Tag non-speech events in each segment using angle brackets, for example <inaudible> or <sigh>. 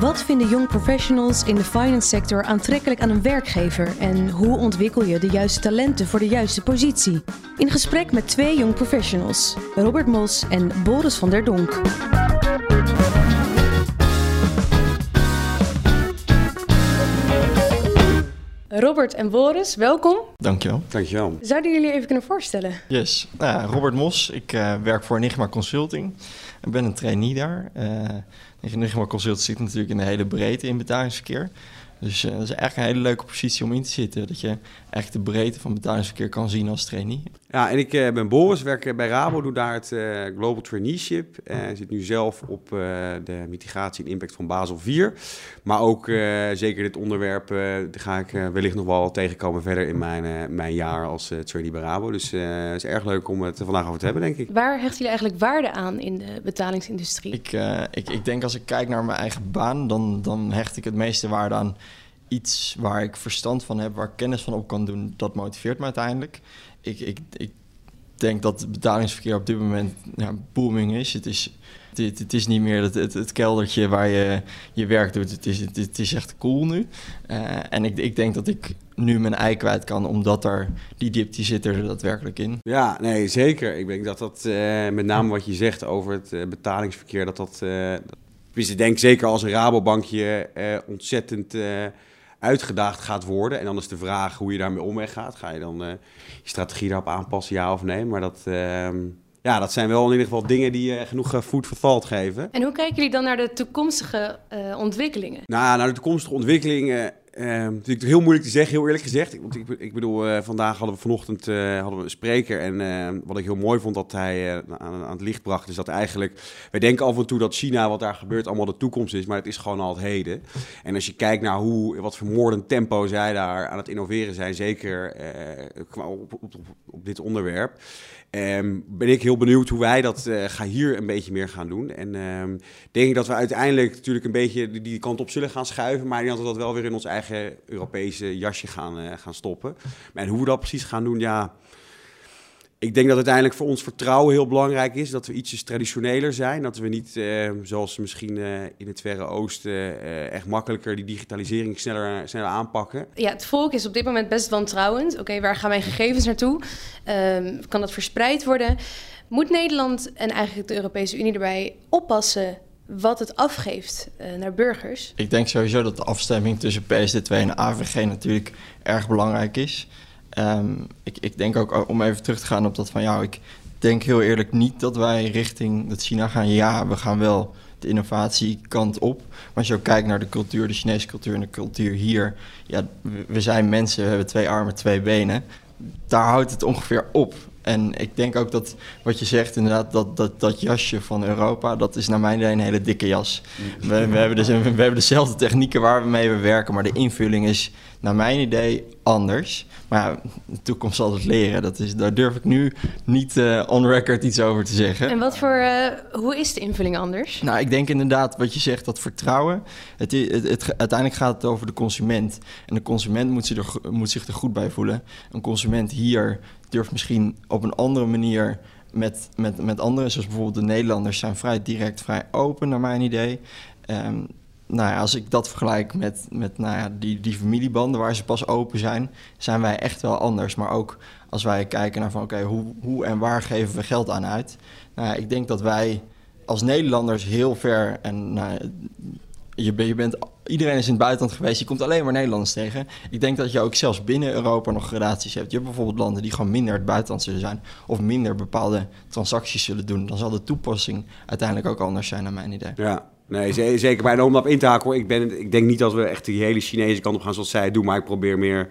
Wat vinden young professionals in de finance sector aantrekkelijk aan een werkgever en hoe ontwikkel je de juiste talenten voor de juiste positie? In gesprek met twee young professionals, Robert Mos en Boris van der Donk. Robert en Boris, welkom. Dankjewel. Dankjewel. Zouden jullie even kunnen voorstellen? Yes. Nou, ja, Robert Mos, ik eh, werk voor Enigma Consulting. Ik ben een trainee daar. Uh, Enigma Consulting zit natuurlijk in de hele breedte in betalingsverkeer. Dus uh, dat is eigenlijk een hele leuke positie om in te zitten. Dat je echt de breedte van betalingsverkeer kan zien als trainee. Ja, en ik uh, ben Boris, werk bij Rabo, doe daar het uh, Global Traineeship. Uh, zit nu zelf op de mitigatie en impact van Basel 4. Maar ook zeker dit onderwerp ga ik wellicht nog wel tegenkomen verder in mijn, mijn jaar als trainee bij Rabo. Dus het is erg leuk om het er vandaag over te hebben, denk ik. Waar hechten jullie eigenlijk waarde aan in de betalingsindustrie? Ik, ik, ik denk als ik kijk naar mijn eigen baan, dan, dan hecht ik het meeste waarde aan iets waar ik verstand van heb, waar ik kennis van op kan doen, dat motiveert me uiteindelijk. Ik, ik, ik denk dat het betalingsverkeer op dit moment ja, booming is. Het is, het, is niet meer het, het, het, keldertje waar je je werk doet. Het is, het, is echt cool nu. Uh, en ik, ik denk dat ik nu mijn ei kwijt kan, omdat er die dip die zit er daadwerkelijk in. Ja, nee, zeker. Ik denk dat dat uh, met name wat je zegt over het uh, betalingsverkeer, dat dat. Dus ik denk zeker als een Rabobankje ontzettend uitgedaagd gaat worden. En dan is de vraag hoe je daarmee omweg gaat. Ga je dan uh, je strategie daarop aanpassen, ja of nee? Maar dat, uh, ja, dat zijn wel in ieder geval dingen die uh, genoeg food for thought geven. En hoe kijken jullie dan naar de toekomstige ontwikkelingen? Nou, naar de toekomstige ontwikkelingen Uh, natuurlijk heel moeilijk te zeggen, heel eerlijk gezegd. Ik, ik bedoel, uh, vandaag hadden we vanochtend uh, hadden we een spreker. En uh, wat ik heel mooi vond dat hij aan, aan, het licht bracht, is dat eigenlijk. Wij denken af en toe dat China, wat daar gebeurt, allemaal de toekomst is. Maar het is gewoon al het heden. En als je kijkt naar hoe, wat voor moordend tempo zij daar aan het innoveren zijn, zeker op, op, op, op, dit onderwerp. Um, ben ik heel benieuwd hoe wij dat gaan hier een beetje meer gaan doen. En um, denk ik dat we uiteindelijk natuurlijk een beetje die, kant op zullen gaan schuiven. Maar ik denk dat dat wel weer in ons eigen Europese jasje gaan, uh, gaan stoppen. En hoe we dat precies gaan doen, ja ik denk dat uiteindelijk voor ons vertrouwen heel belangrijk is. Dat we ietsjes traditioneler zijn. Dat we niet, eh, zoals misschien eh, in het Verre Oosten, eh, echt makkelijker die digitalisering sneller, sneller aanpakken. Ja, het volk is op dit moment best wantrouwend. Oké, waar gaan mijn gegevens naartoe? Um, kan dat verspreid worden? Moet Nederland en eigenlijk de Europese Unie erbij oppassen wat het afgeeft uh, naar burgers? Ik denk sowieso dat de afstemming tussen PSD2 en AVG natuurlijk erg belangrijk is. Um, ik, ik, denk ook, om even terug te gaan op dat van jou, ik denk heel eerlijk niet dat wij richting dat China gaan. Ja, we gaan wel de innovatiekant op. Maar als je ook kijkt naar de cultuur, de Chinese cultuur en de cultuur hier. Ja, we zijn mensen, we hebben twee armen, twee benen. Daar houdt het ongeveer op. En ik denk ook dat wat je zegt, inderdaad, dat, dat, dat jasje van Europa, dat is naar mijn idee een hele dikke jas. We, we, hebben dus, we hebben dezelfde technieken waar we werken, maar de invulling is naar mijn idee anders. Maar de toekomst zal het leren. Dat is, daar durf ik nu niet uh, on record iets over te zeggen. En wat voor, uh, hoe is de invulling anders? Nou, ik denk inderdaad wat je zegt, dat vertrouwen. Het, het, het, uiteindelijk gaat het over de consument. En de consument moet zich, er, moet zich er goed bij voelen. Een consument hier durft misschien op een andere manier met, met, met anderen, zoals bijvoorbeeld de Nederlanders, zijn vrij direct, vrij open, naar mijn idee. Um, nou als ik dat vergelijk met, met nou ja, die, die familiebanden waar ze pas open zijn, zijn wij echt wel anders. Maar ook als wij kijken naar van oké, hoe, hoe en waar geven we geld aan uit? Nou ja, ik denk dat wij als Nederlanders heel ver en nou, je, je bent, iedereen is in het buitenland geweest, je komt alleen maar Nederlanders tegen. Ik denk dat je ook zelfs binnen Europa nog gradaties hebt. Je hebt bijvoorbeeld landen die gewoon minder het buitenland zullen zijn of minder bepaalde transacties zullen doen. Dan zal de toepassing uiteindelijk ook anders zijn, naar mijn idee. Ja, Nee, zeker. Maar om op in te haken, ik, ben, ik denk niet dat we echt die hele Chinese kant op gaan zoals zij doen. Maar ik probeer meer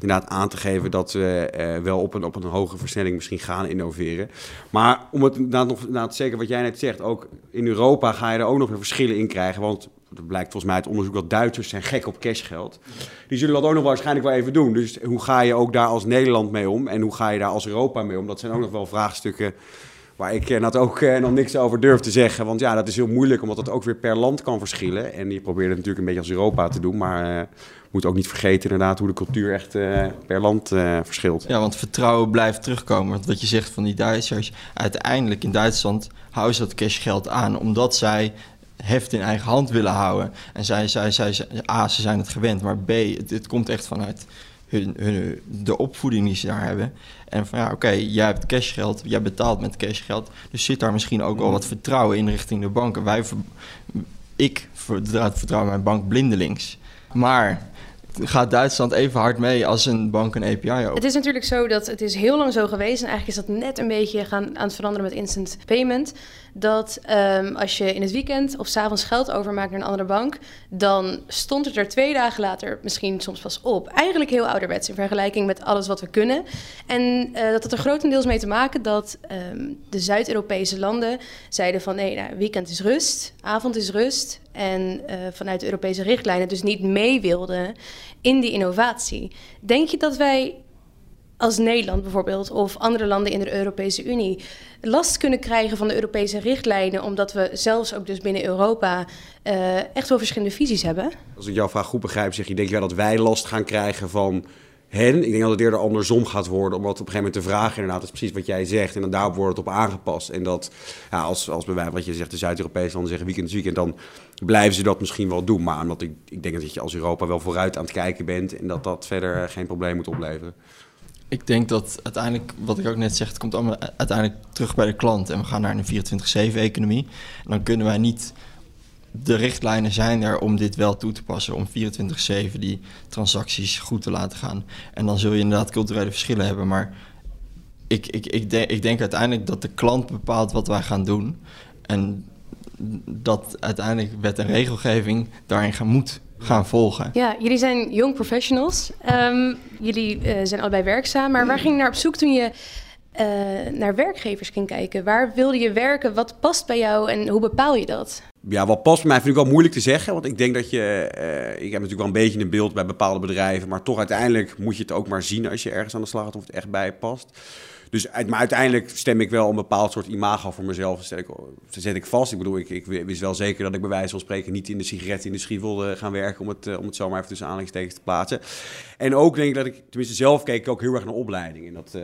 inderdaad aan te geven dat we uh, wel op een, op een hogere versnelling misschien gaan innoveren. Maar om het inderdaad nog inderdaad, zeker wat jij net zegt, ook in Europa ga je er ook nog weer verschillen in krijgen. Want dat blijkt volgens mij uit onderzoek dat Duitsers zijn gek op cashgeld. Die zullen dat ook nog waarschijnlijk wel even doen. Dus hoe ga je ook daar als Nederland mee om? En hoe ga je daar als Europa mee om? Dat zijn ook nog wel vraagstukken Waar ik net ook nog niks over durf te zeggen. Want ja, dat is heel moeilijk, omdat het ook weer per land kan verschillen. En je probeert het natuurlijk een beetje als Europa te doen. Maar moet ook niet vergeten inderdaad hoe de cultuur echt per land verschilt. Ja, want vertrouwen blijft terugkomen. Want wat je zegt van die Duitsers, uiteindelijk in Duitsland houden ze dat cashgeld aan, omdat zij heft in eigen hand willen houden. En zij, zij, zij, A, ze zijn het gewend, maar B, het, komt echt vanuit hun, hun, de opvoeding die ze daar hebben. En van ja, oké, jij hebt cashgeld, jij betaalt met cashgeld. Dus zit daar misschien ook wel wat vertrouwen in richting de banken. Wij, ik vertrouw mijn bank blindelings. Maar gaat Duitsland even hard mee als een bank een API opent. Het is natuurlijk zo dat het is heel lang zo geweest... en eigenlijk is dat net een beetje gaan, aan het veranderen met instant payment... dat um, als je in het weekend of s'avonds geld overmaakt naar een andere bank... dan stond het er twee dagen later misschien soms pas op. Eigenlijk heel ouderwets in vergelijking met alles wat we kunnen. En uh, dat had er grotendeels mee te maken dat um, de Zuid-Europese landen zeiden van... nee, nou, weekend is rust, avond is rust... en uh, vanuit de Europese richtlijnen dus niet mee wilden in die innovatie. Denk je dat wij als Nederland bijvoorbeeld of andere landen in de Europese Unie last kunnen krijgen van de Europese richtlijnen, omdat we zelfs ook dus binnen Europa uh, echt wel verschillende visies hebben? Als ik jouw vraag goed begrijp, zeg je, denk je wel dat wij last gaan krijgen van hen. Ik denk dat het eerder andersom gaat worden, omdat op een gegeven moment de vraag inderdaad is precies wat jij zegt. En dan daarop wordt het op aangepast. En dat, ja, als, als bij wat je zegt, de Zuid-Europese landen zeggen weekend is weekend, dan blijven ze dat misschien wel doen. Maar omdat ik, ik denk dat je als Europa wel vooruit aan het kijken bent en dat dat verder geen probleem moet opleveren. Ik denk dat uiteindelijk, wat ik ook net zeg, het komt allemaal uiteindelijk terug bij de klant. En we gaan naar een 24-7-economie. En dan kunnen wij niet de richtlijnen zijn er om dit wel toe te passen, om 24-7 die transacties goed te laten gaan. En dan zul je inderdaad culturele verschillen hebben, maar ik, ik, ik, denk, ik denk uiteindelijk dat de klant bepaalt wat wij gaan doen. En dat uiteindelijk wet en regelgeving daarin gaan, moet gaan volgen. Ja, jullie zijn young professionals. Um, jullie uh, zijn allebei werkzaam, maar waar ging je naar op zoek toen je uh, naar werkgevers ging kijken? Waar wilde je werken? Wat past bij jou en hoe bepaal je dat? Ja, wat past bij mij vind ik wel moeilijk te zeggen. Want ik denk dat je. Uh, ik heb natuurlijk wel een beetje een beeld bij bepaalde bedrijven. Maar toch uiteindelijk moet je het ook maar zien als je ergens aan de slag gaat of het echt bij je past. Dus maar uiteindelijk stem ik wel een bepaald soort imago voor mezelf. Zet ik, zet ik vast. Ik bedoel, ik, ik wist wel zeker dat ik bij wijze van spreken niet in de sigarettenindustrie wilde gaan werken. Om het, om het zomaar even tussen aanhalingstekens te plaatsen. En ook denk ik dat ik, tenminste zelf keek ik ook heel erg naar opleiding. En dat, uh,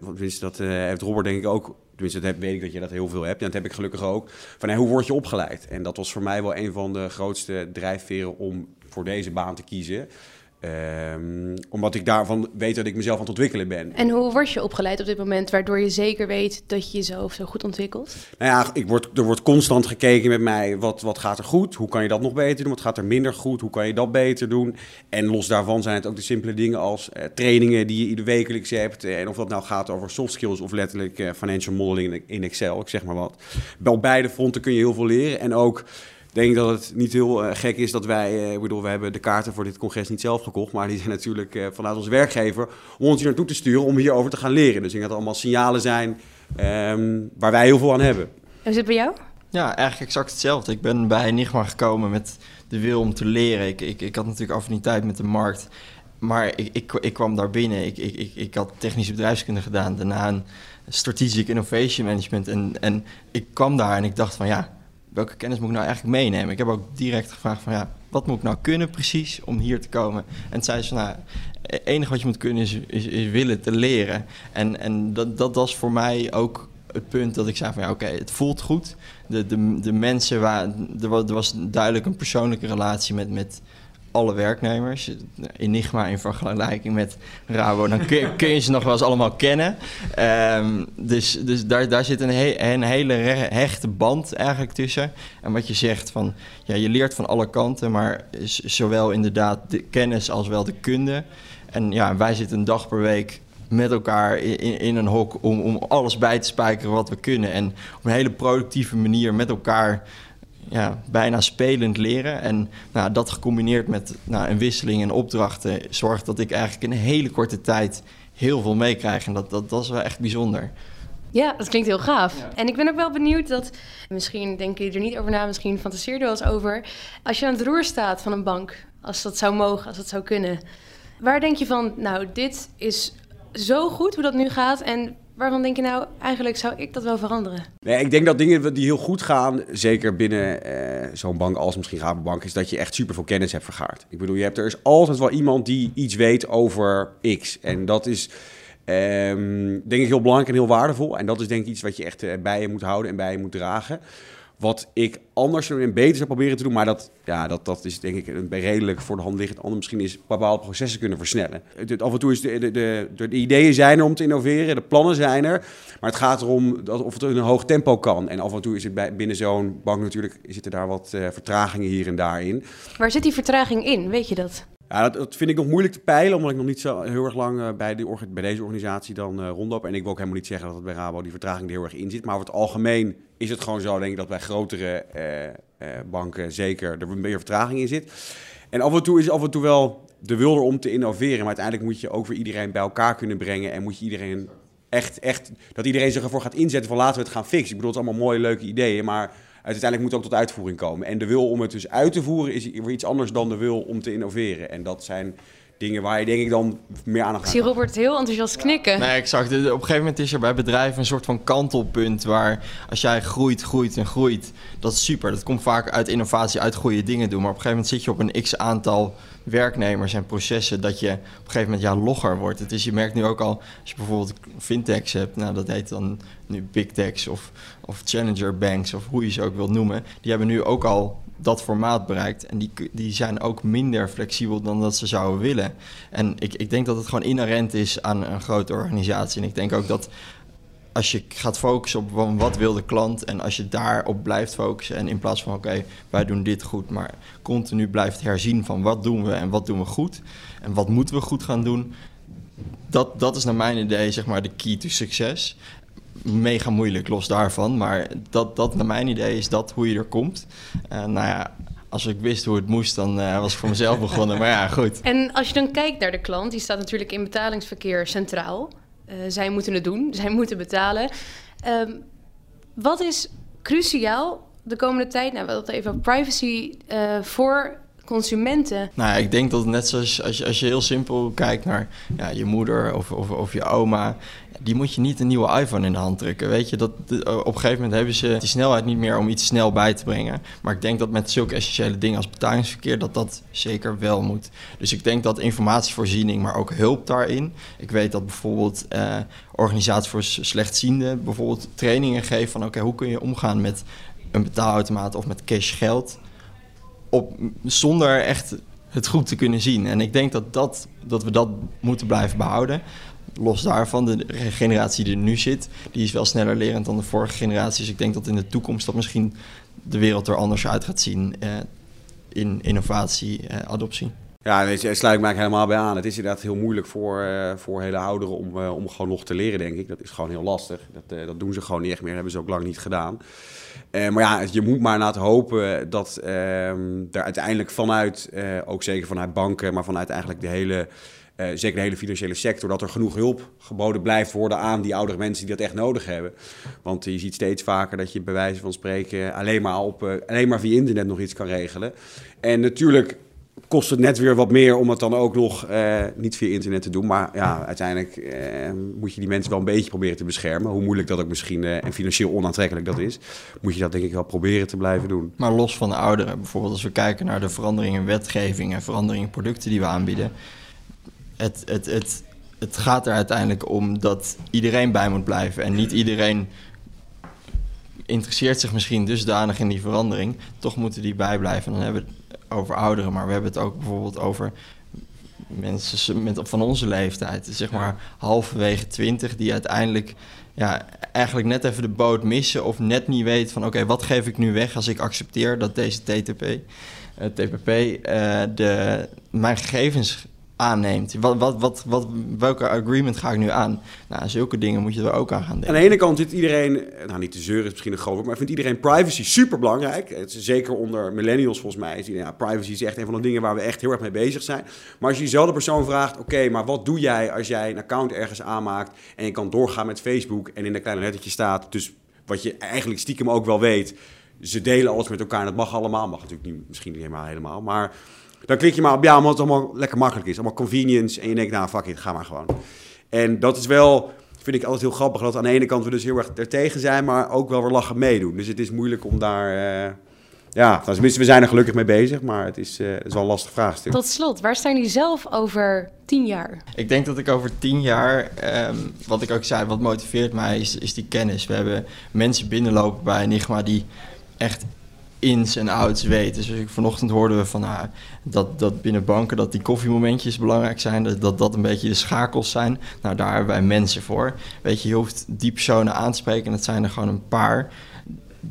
tenminste, dat heeft Robert denk ik ook tenminste, dat weet ik dat je dat heel veel hebt. En dat heb ik gelukkig ook. Van hoe word je opgeleid? En dat was voor mij wel een van de grootste drijfveren om voor deze baan te kiezen. Um, omdat ik daarvan weet dat ik mezelf aan het ontwikkelen ben. En hoe word je opgeleid op dit moment, waardoor je zeker weet dat je jezelf zo goed ontwikkelt? Nou ja, ik word, er wordt constant gekeken met mij, wat, wat gaat er goed? Hoe kan je dat nog beter doen? Wat gaat er minder goed? Hoe kan je dat beter doen? En los daarvan zijn het ook de simpele dingen als uh, trainingen die je ieder wekelijks hebt. En of dat nou gaat over soft skills of letterlijk uh, financial modeling in Excel, ik zeg maar wat. Op beide fronten kun je heel veel leren. En ook denk dat het niet heel uh, gek is dat wij, uh, ik bedoel, we hebben de kaarten voor dit congres niet zelf gekocht, maar die zijn natuurlijk uh, vanuit onze werkgever om ons hier naartoe te sturen om hierover te gaan leren. Dus ik denk dat het allemaal signalen zijn um, waar wij heel veel aan hebben. En zit bij jou? Ja, eigenlijk exact hetzelfde. Ik ben bij Enigma gekomen met de wil om te leren. Ik, ik, ik had natuurlijk affiniteit met de markt, maar ik, ik, ik kwam daar binnen. Ik, ik, ik, ik had technische bedrijfskunde gedaan, daarna een strategic innovation management en, en ik kwam daar en ik dacht van ja welke kennis moet ik nou eigenlijk meenemen? Ik heb ook direct gevraagd van ja, wat moet ik nou kunnen precies om hier te komen? En zei ze, nou, het enige wat je moet kunnen is, is, willen te leren. En, en dat, dat was voor mij ook het punt dat ik zei van ja, oké, het voelt goed. De, de, de mensen waar, er was duidelijk een persoonlijke relatie met, met alle werknemers. Enigma in vergelijking met Rabo, dan kun, <laughs> kun je ze nog wel eens allemaal kennen. Um, dus dus daar, daar zit een, een hele hechte band eigenlijk tussen. En wat je zegt van, ja, je leert van alle kanten, maar zowel inderdaad de kennis als wel de kunde. En ja, wij zitten een dag per week met elkaar in, in een hok om, om alles bij te spijkeren wat we kunnen. En op een hele productieve manier met elkaar ja, bijna spelend leren. En nou, dat gecombineerd met nou, een wisseling en opdrachten zorgt dat ik eigenlijk in een hele korte tijd heel veel meekrijg. En dat, dat, dat is wel echt bijzonder. Ja, dat klinkt heel gaaf. En ik ben ook wel benieuwd dat, misschien denk je er niet over na, misschien fantaseer je er wel eens over. Als je aan het roer staat van een bank, als dat zou mogen, als dat zou kunnen. Waar denk je van, nou, dit is zo goed hoe dat nu gaat en waarvan denk je nou, eigenlijk zou ik dat wel veranderen? Nee, ik denk dat dingen die heel goed gaan, zeker binnen eh, zo'n bank als misschien Rabobank, is dat je echt super veel kennis hebt vergaard. Ik bedoel, je hebt, er is altijd wel iemand die iets weet over X. En dat is ehm, denk ik heel belangrijk en heel waardevol. En dat is denk ik iets wat je echt eh, bij je moet houden en bij je moet dragen. Wat ik anders en beter zou proberen te doen, maar dat, ja, dat, dat is denk ik een redelijk voor de hand liggend. Ander misschien is bepaalde processen kunnen versnellen. Het, af en toe is de, de, de, de, ideeën zijn er om te innoveren, de plannen zijn er. Maar het gaat erom dat, of het in een hoog tempo kan. En af en toe is het bij, binnen zo'n bank natuurlijk, zitten daar wat uh, vertragingen hier en daar in. Waar zit die vertraging in? Weet je dat? Ja, dat, dat, vind ik nog moeilijk te peilen, omdat ik nog niet zo heel erg lang uh, bij, bij deze organisatie dan uh, rondloop. En ik wil ook helemaal niet zeggen dat het bij Rabo die vertraging er heel erg in zit. Maar over het algemeen is het gewoon zo, denk ik, dat bij grotere uh, banken zeker er meer vertraging in zit. En af en toe is af en toe wel de wil er om te innoveren. Maar uiteindelijk moet je ook weer iedereen bij elkaar kunnen brengen. En moet je iedereen echt, echt, dat iedereen zich ervoor gaat inzetten van laten we het gaan fixen. Ik bedoel, het allemaal mooie, leuke ideeën, maar uiteindelijk moet het ook tot uitvoering komen. En de wil om het dus uit te voeren is weer iets anders dan de wil om te innoveren. En dat zijn dingen waar je denk ik dan meer aandacht aan Ik zie Robert heel enthousiast knikken. Nee, exact. Op een gegeven moment is er bij bedrijven een soort van kantelpunt waar als jij groeit, groeit en groeit, dat is super. Dat komt vaak uit innovatie, uit goede dingen doen. Maar op een gegeven moment zit je op een x aantal werknemers en processen dat je op een gegeven moment ja, logger wordt. Het is, je merkt nu ook al, als je bijvoorbeeld fintechs hebt, nou dat heet dan nu big techs of, of challenger banks of hoe je ze ook wilt noemen, die hebben nu ook al dat formaat bereikt. En die, die zijn ook minder flexibel dan dat ze zouden willen. En ik, ik denk dat het gewoon inherent is aan een grote organisatie. En ik denk ook dat als je gaat focussen op wat wil de klant en als je daarop blijft focussen en in plaats van oké, wij doen dit goed, maar continu blijft herzien van wat doen we en wat doen we goed en wat moeten we goed gaan doen, dat, dat is naar mijn idee zeg maar de key to succes. Mega moeilijk los daarvan, maar dat, dat naar mijn idee is dat hoe je er komt. Uh, nou ja, als ik wist hoe het moest, dan uh, was ik voor mezelf begonnen. Maar ja, goed. En als je dan kijkt naar de klant, die staat natuurlijk in betalingsverkeer centraal. Uh, zij moeten het doen, <laughs> zij moeten betalen. Um, wat is cruciaal de komende tijd? Nou, we hadden even privacy uh, voor consumenten? Nou, ik denk dat net zoals als je, als je heel simpel kijkt naar ja, je moeder of, of, of je oma, die moet je niet een nieuwe iPhone in de hand drukken. Weet je, dat, op een gegeven moment hebben ze die snelheid niet meer om iets snel bij te brengen. Maar ik denk dat met zulke essentiële dingen als betalingsverkeer, dat dat zeker wel moet. Dus ik denk dat informatievoorziening, maar ook hulp daarin. Ik weet dat bijvoorbeeld eh, organisaties voor slechtzienden bijvoorbeeld trainingen geven van oké, hoe kun je omgaan met een betaalautomaat of met cash geld op, zonder echt het goed te kunnen zien. En ik denk dat, dat, dat we dat moeten blijven behouden. Los daarvan, de generatie die er nu zit, die is wel sneller lerend dan de vorige generatie. Dus ik denk dat in de toekomst dat misschien de wereld er anders uit gaat zien eh, in innovatie, eh, adoptie. Ja, daar sluit ik me helemaal bij aan. Het is inderdaad heel moeilijk voor, uh, voor hele ouderen om, uh, om gewoon nog te leren, denk ik. Dat is gewoon heel lastig. Dat, uh, dat doen ze gewoon niet echt meer. Dat hebben ze ook lang niet gedaan. maar ja, je moet maar laten hopen dat ehm, er uiteindelijk vanuit, ook zeker vanuit banken, maar vanuit eigenlijk de hele, zeker de hele financiële sector, dat er genoeg hulp geboden blijft worden aan die oudere mensen die dat echt nodig hebben. Want je ziet steeds vaker dat je bij wijze van spreken alleen maar, op, alleen maar via internet nog iets kan regelen. En natuurlijk kost het net weer wat meer om het dan ook nog uh, niet via internet te doen. Maar ja, uiteindelijk uh, moet je die mensen wel een beetje proberen te beschermen. Hoe moeilijk dat ook misschien uh, en financieel onaantrekkelijk dat is, moet je dat denk ik wel proberen te blijven doen. Maar los van de ouderen, bijvoorbeeld als we kijken naar de veranderingen in wetgeving en veranderingen in producten die we aanbieden. Het, het, het, het gaat er uiteindelijk om dat iedereen bij moet blijven en niet iedereen interesseert zich misschien dusdanig in die verandering. Toch moeten die bijblijven. Dan hebben we over ouderen, maar we hebben het ook bijvoorbeeld over mensen met, van onze leeftijd, zeg maar halverwege twintig, die uiteindelijk ja, eigenlijk net even de boot missen of net niet weten van oké, wat geef ik nu weg als ik accepteer dat deze TTP, uh, eh, TPP uh, de, mijn gegevens aanneemt. Wat, wat, wat, wat, welke agreement ga ik nu aan? Nou, zulke dingen moet je er ook aan gaan denken. Aan de ene kant zit iedereen, nou niet te zeuren is misschien een groot maar vindt iedereen privacy super belangrijk. Zeker onder millennials volgens mij. Is ja, privacy is echt een van de dingen waar we echt heel erg mee bezig zijn. Maar als je diezelfde persoon vraagt, oké, maar wat doe jij als jij een account ergens aanmaakt en je kan doorgaan met Facebook en in de kleine lettertje staat, dus wat je eigenlijk stiekem ook wel weet, ze delen alles met elkaar en dat mag allemaal, mag natuurlijk niet, misschien niet helemaal helemaal, maar dan klik je maar op ja, omdat het allemaal lekker makkelijk is. Allemaal convenience. En je denkt, nou fuck it, ga maar gewoon. En dat is wel vind ik altijd heel grappig dat aan de ene kant we dus heel erg ertegen zijn, maar ook wel weer lachen meedoen. Dus het is moeilijk om daar... Uh, ja, nou, tenminste, we zijn er gelukkig mee bezig, maar het is, uh, het is wel een lastig vraagstuk. Tot slot, waar staan jullie zelf over tien jaar? Ik denk dat ik over tien jaar, um, wat ik ook zei, wat motiveert mij, is, is die kennis. We hebben mensen binnenlopen bij Enigma die echt ins en outs weten. Dus vanochtend hoorden we van ah, dat, dat binnen banken dat die koffiemomentjes belangrijk zijn, dat, dat dat een beetje de schakels zijn. Nou, daar hebben wij mensen voor. Weet je, je hoeft die personen aan te spreken en dat zijn er gewoon een paar.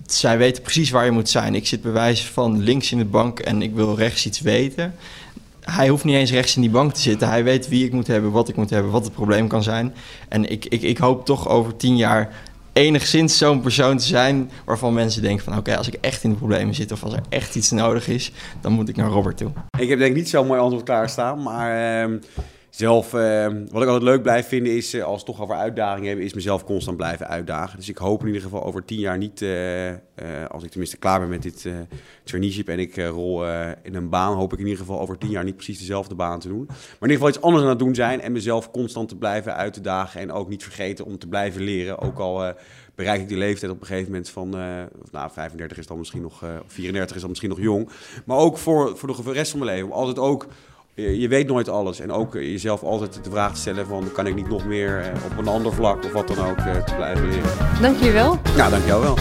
Zij weten precies waar je moet zijn. Ik zit bij wijze van links in de bank en ik wil rechts iets weten. Hij hoeft niet eens rechts in die bank te zitten. Hij weet wie ik moet hebben, wat ik moet hebben, wat het probleem kan zijn. En ik, ik, ik hoop toch over tien jaar enigszins zo'n persoon te zijn waarvan mensen denken van oké, als ik echt in de problemen zit of als er echt iets nodig is, dan moet ik naar Robert toe. Ik heb denk ik niet zo'n mooi antwoord klaarstaan, maar uh, zelf, uh, wat ik altijd leuk blijf vinden is, uh, als we toch over uitdagingen hebben, is mezelf constant blijven uitdagen. Dus ik hoop in ieder geval over tien jaar niet, uh, als ik tenminste klaar ben met dit traineeship en ik rol in een baan, hoop ik in ieder geval over tien jaar niet precies dezelfde baan te doen. Maar in ieder geval iets anders aan het doen zijn en mezelf constant te blijven uit te dagen en ook niet vergeten om te blijven leren. Ook al bereik ik die leeftijd op een gegeven moment van, nou 35 is dan misschien nog, 34 is dan misschien nog jong. Maar ook voor, voor de rest van mijn leven, om altijd ook je, weet nooit alles. En ook eh, jezelf altijd de vraag te stellen van... kan ik niet nog meer eh, op een ander vlak of wat dan ook eh, te blijven leren. Dank je wel. Ja, dank jou wel.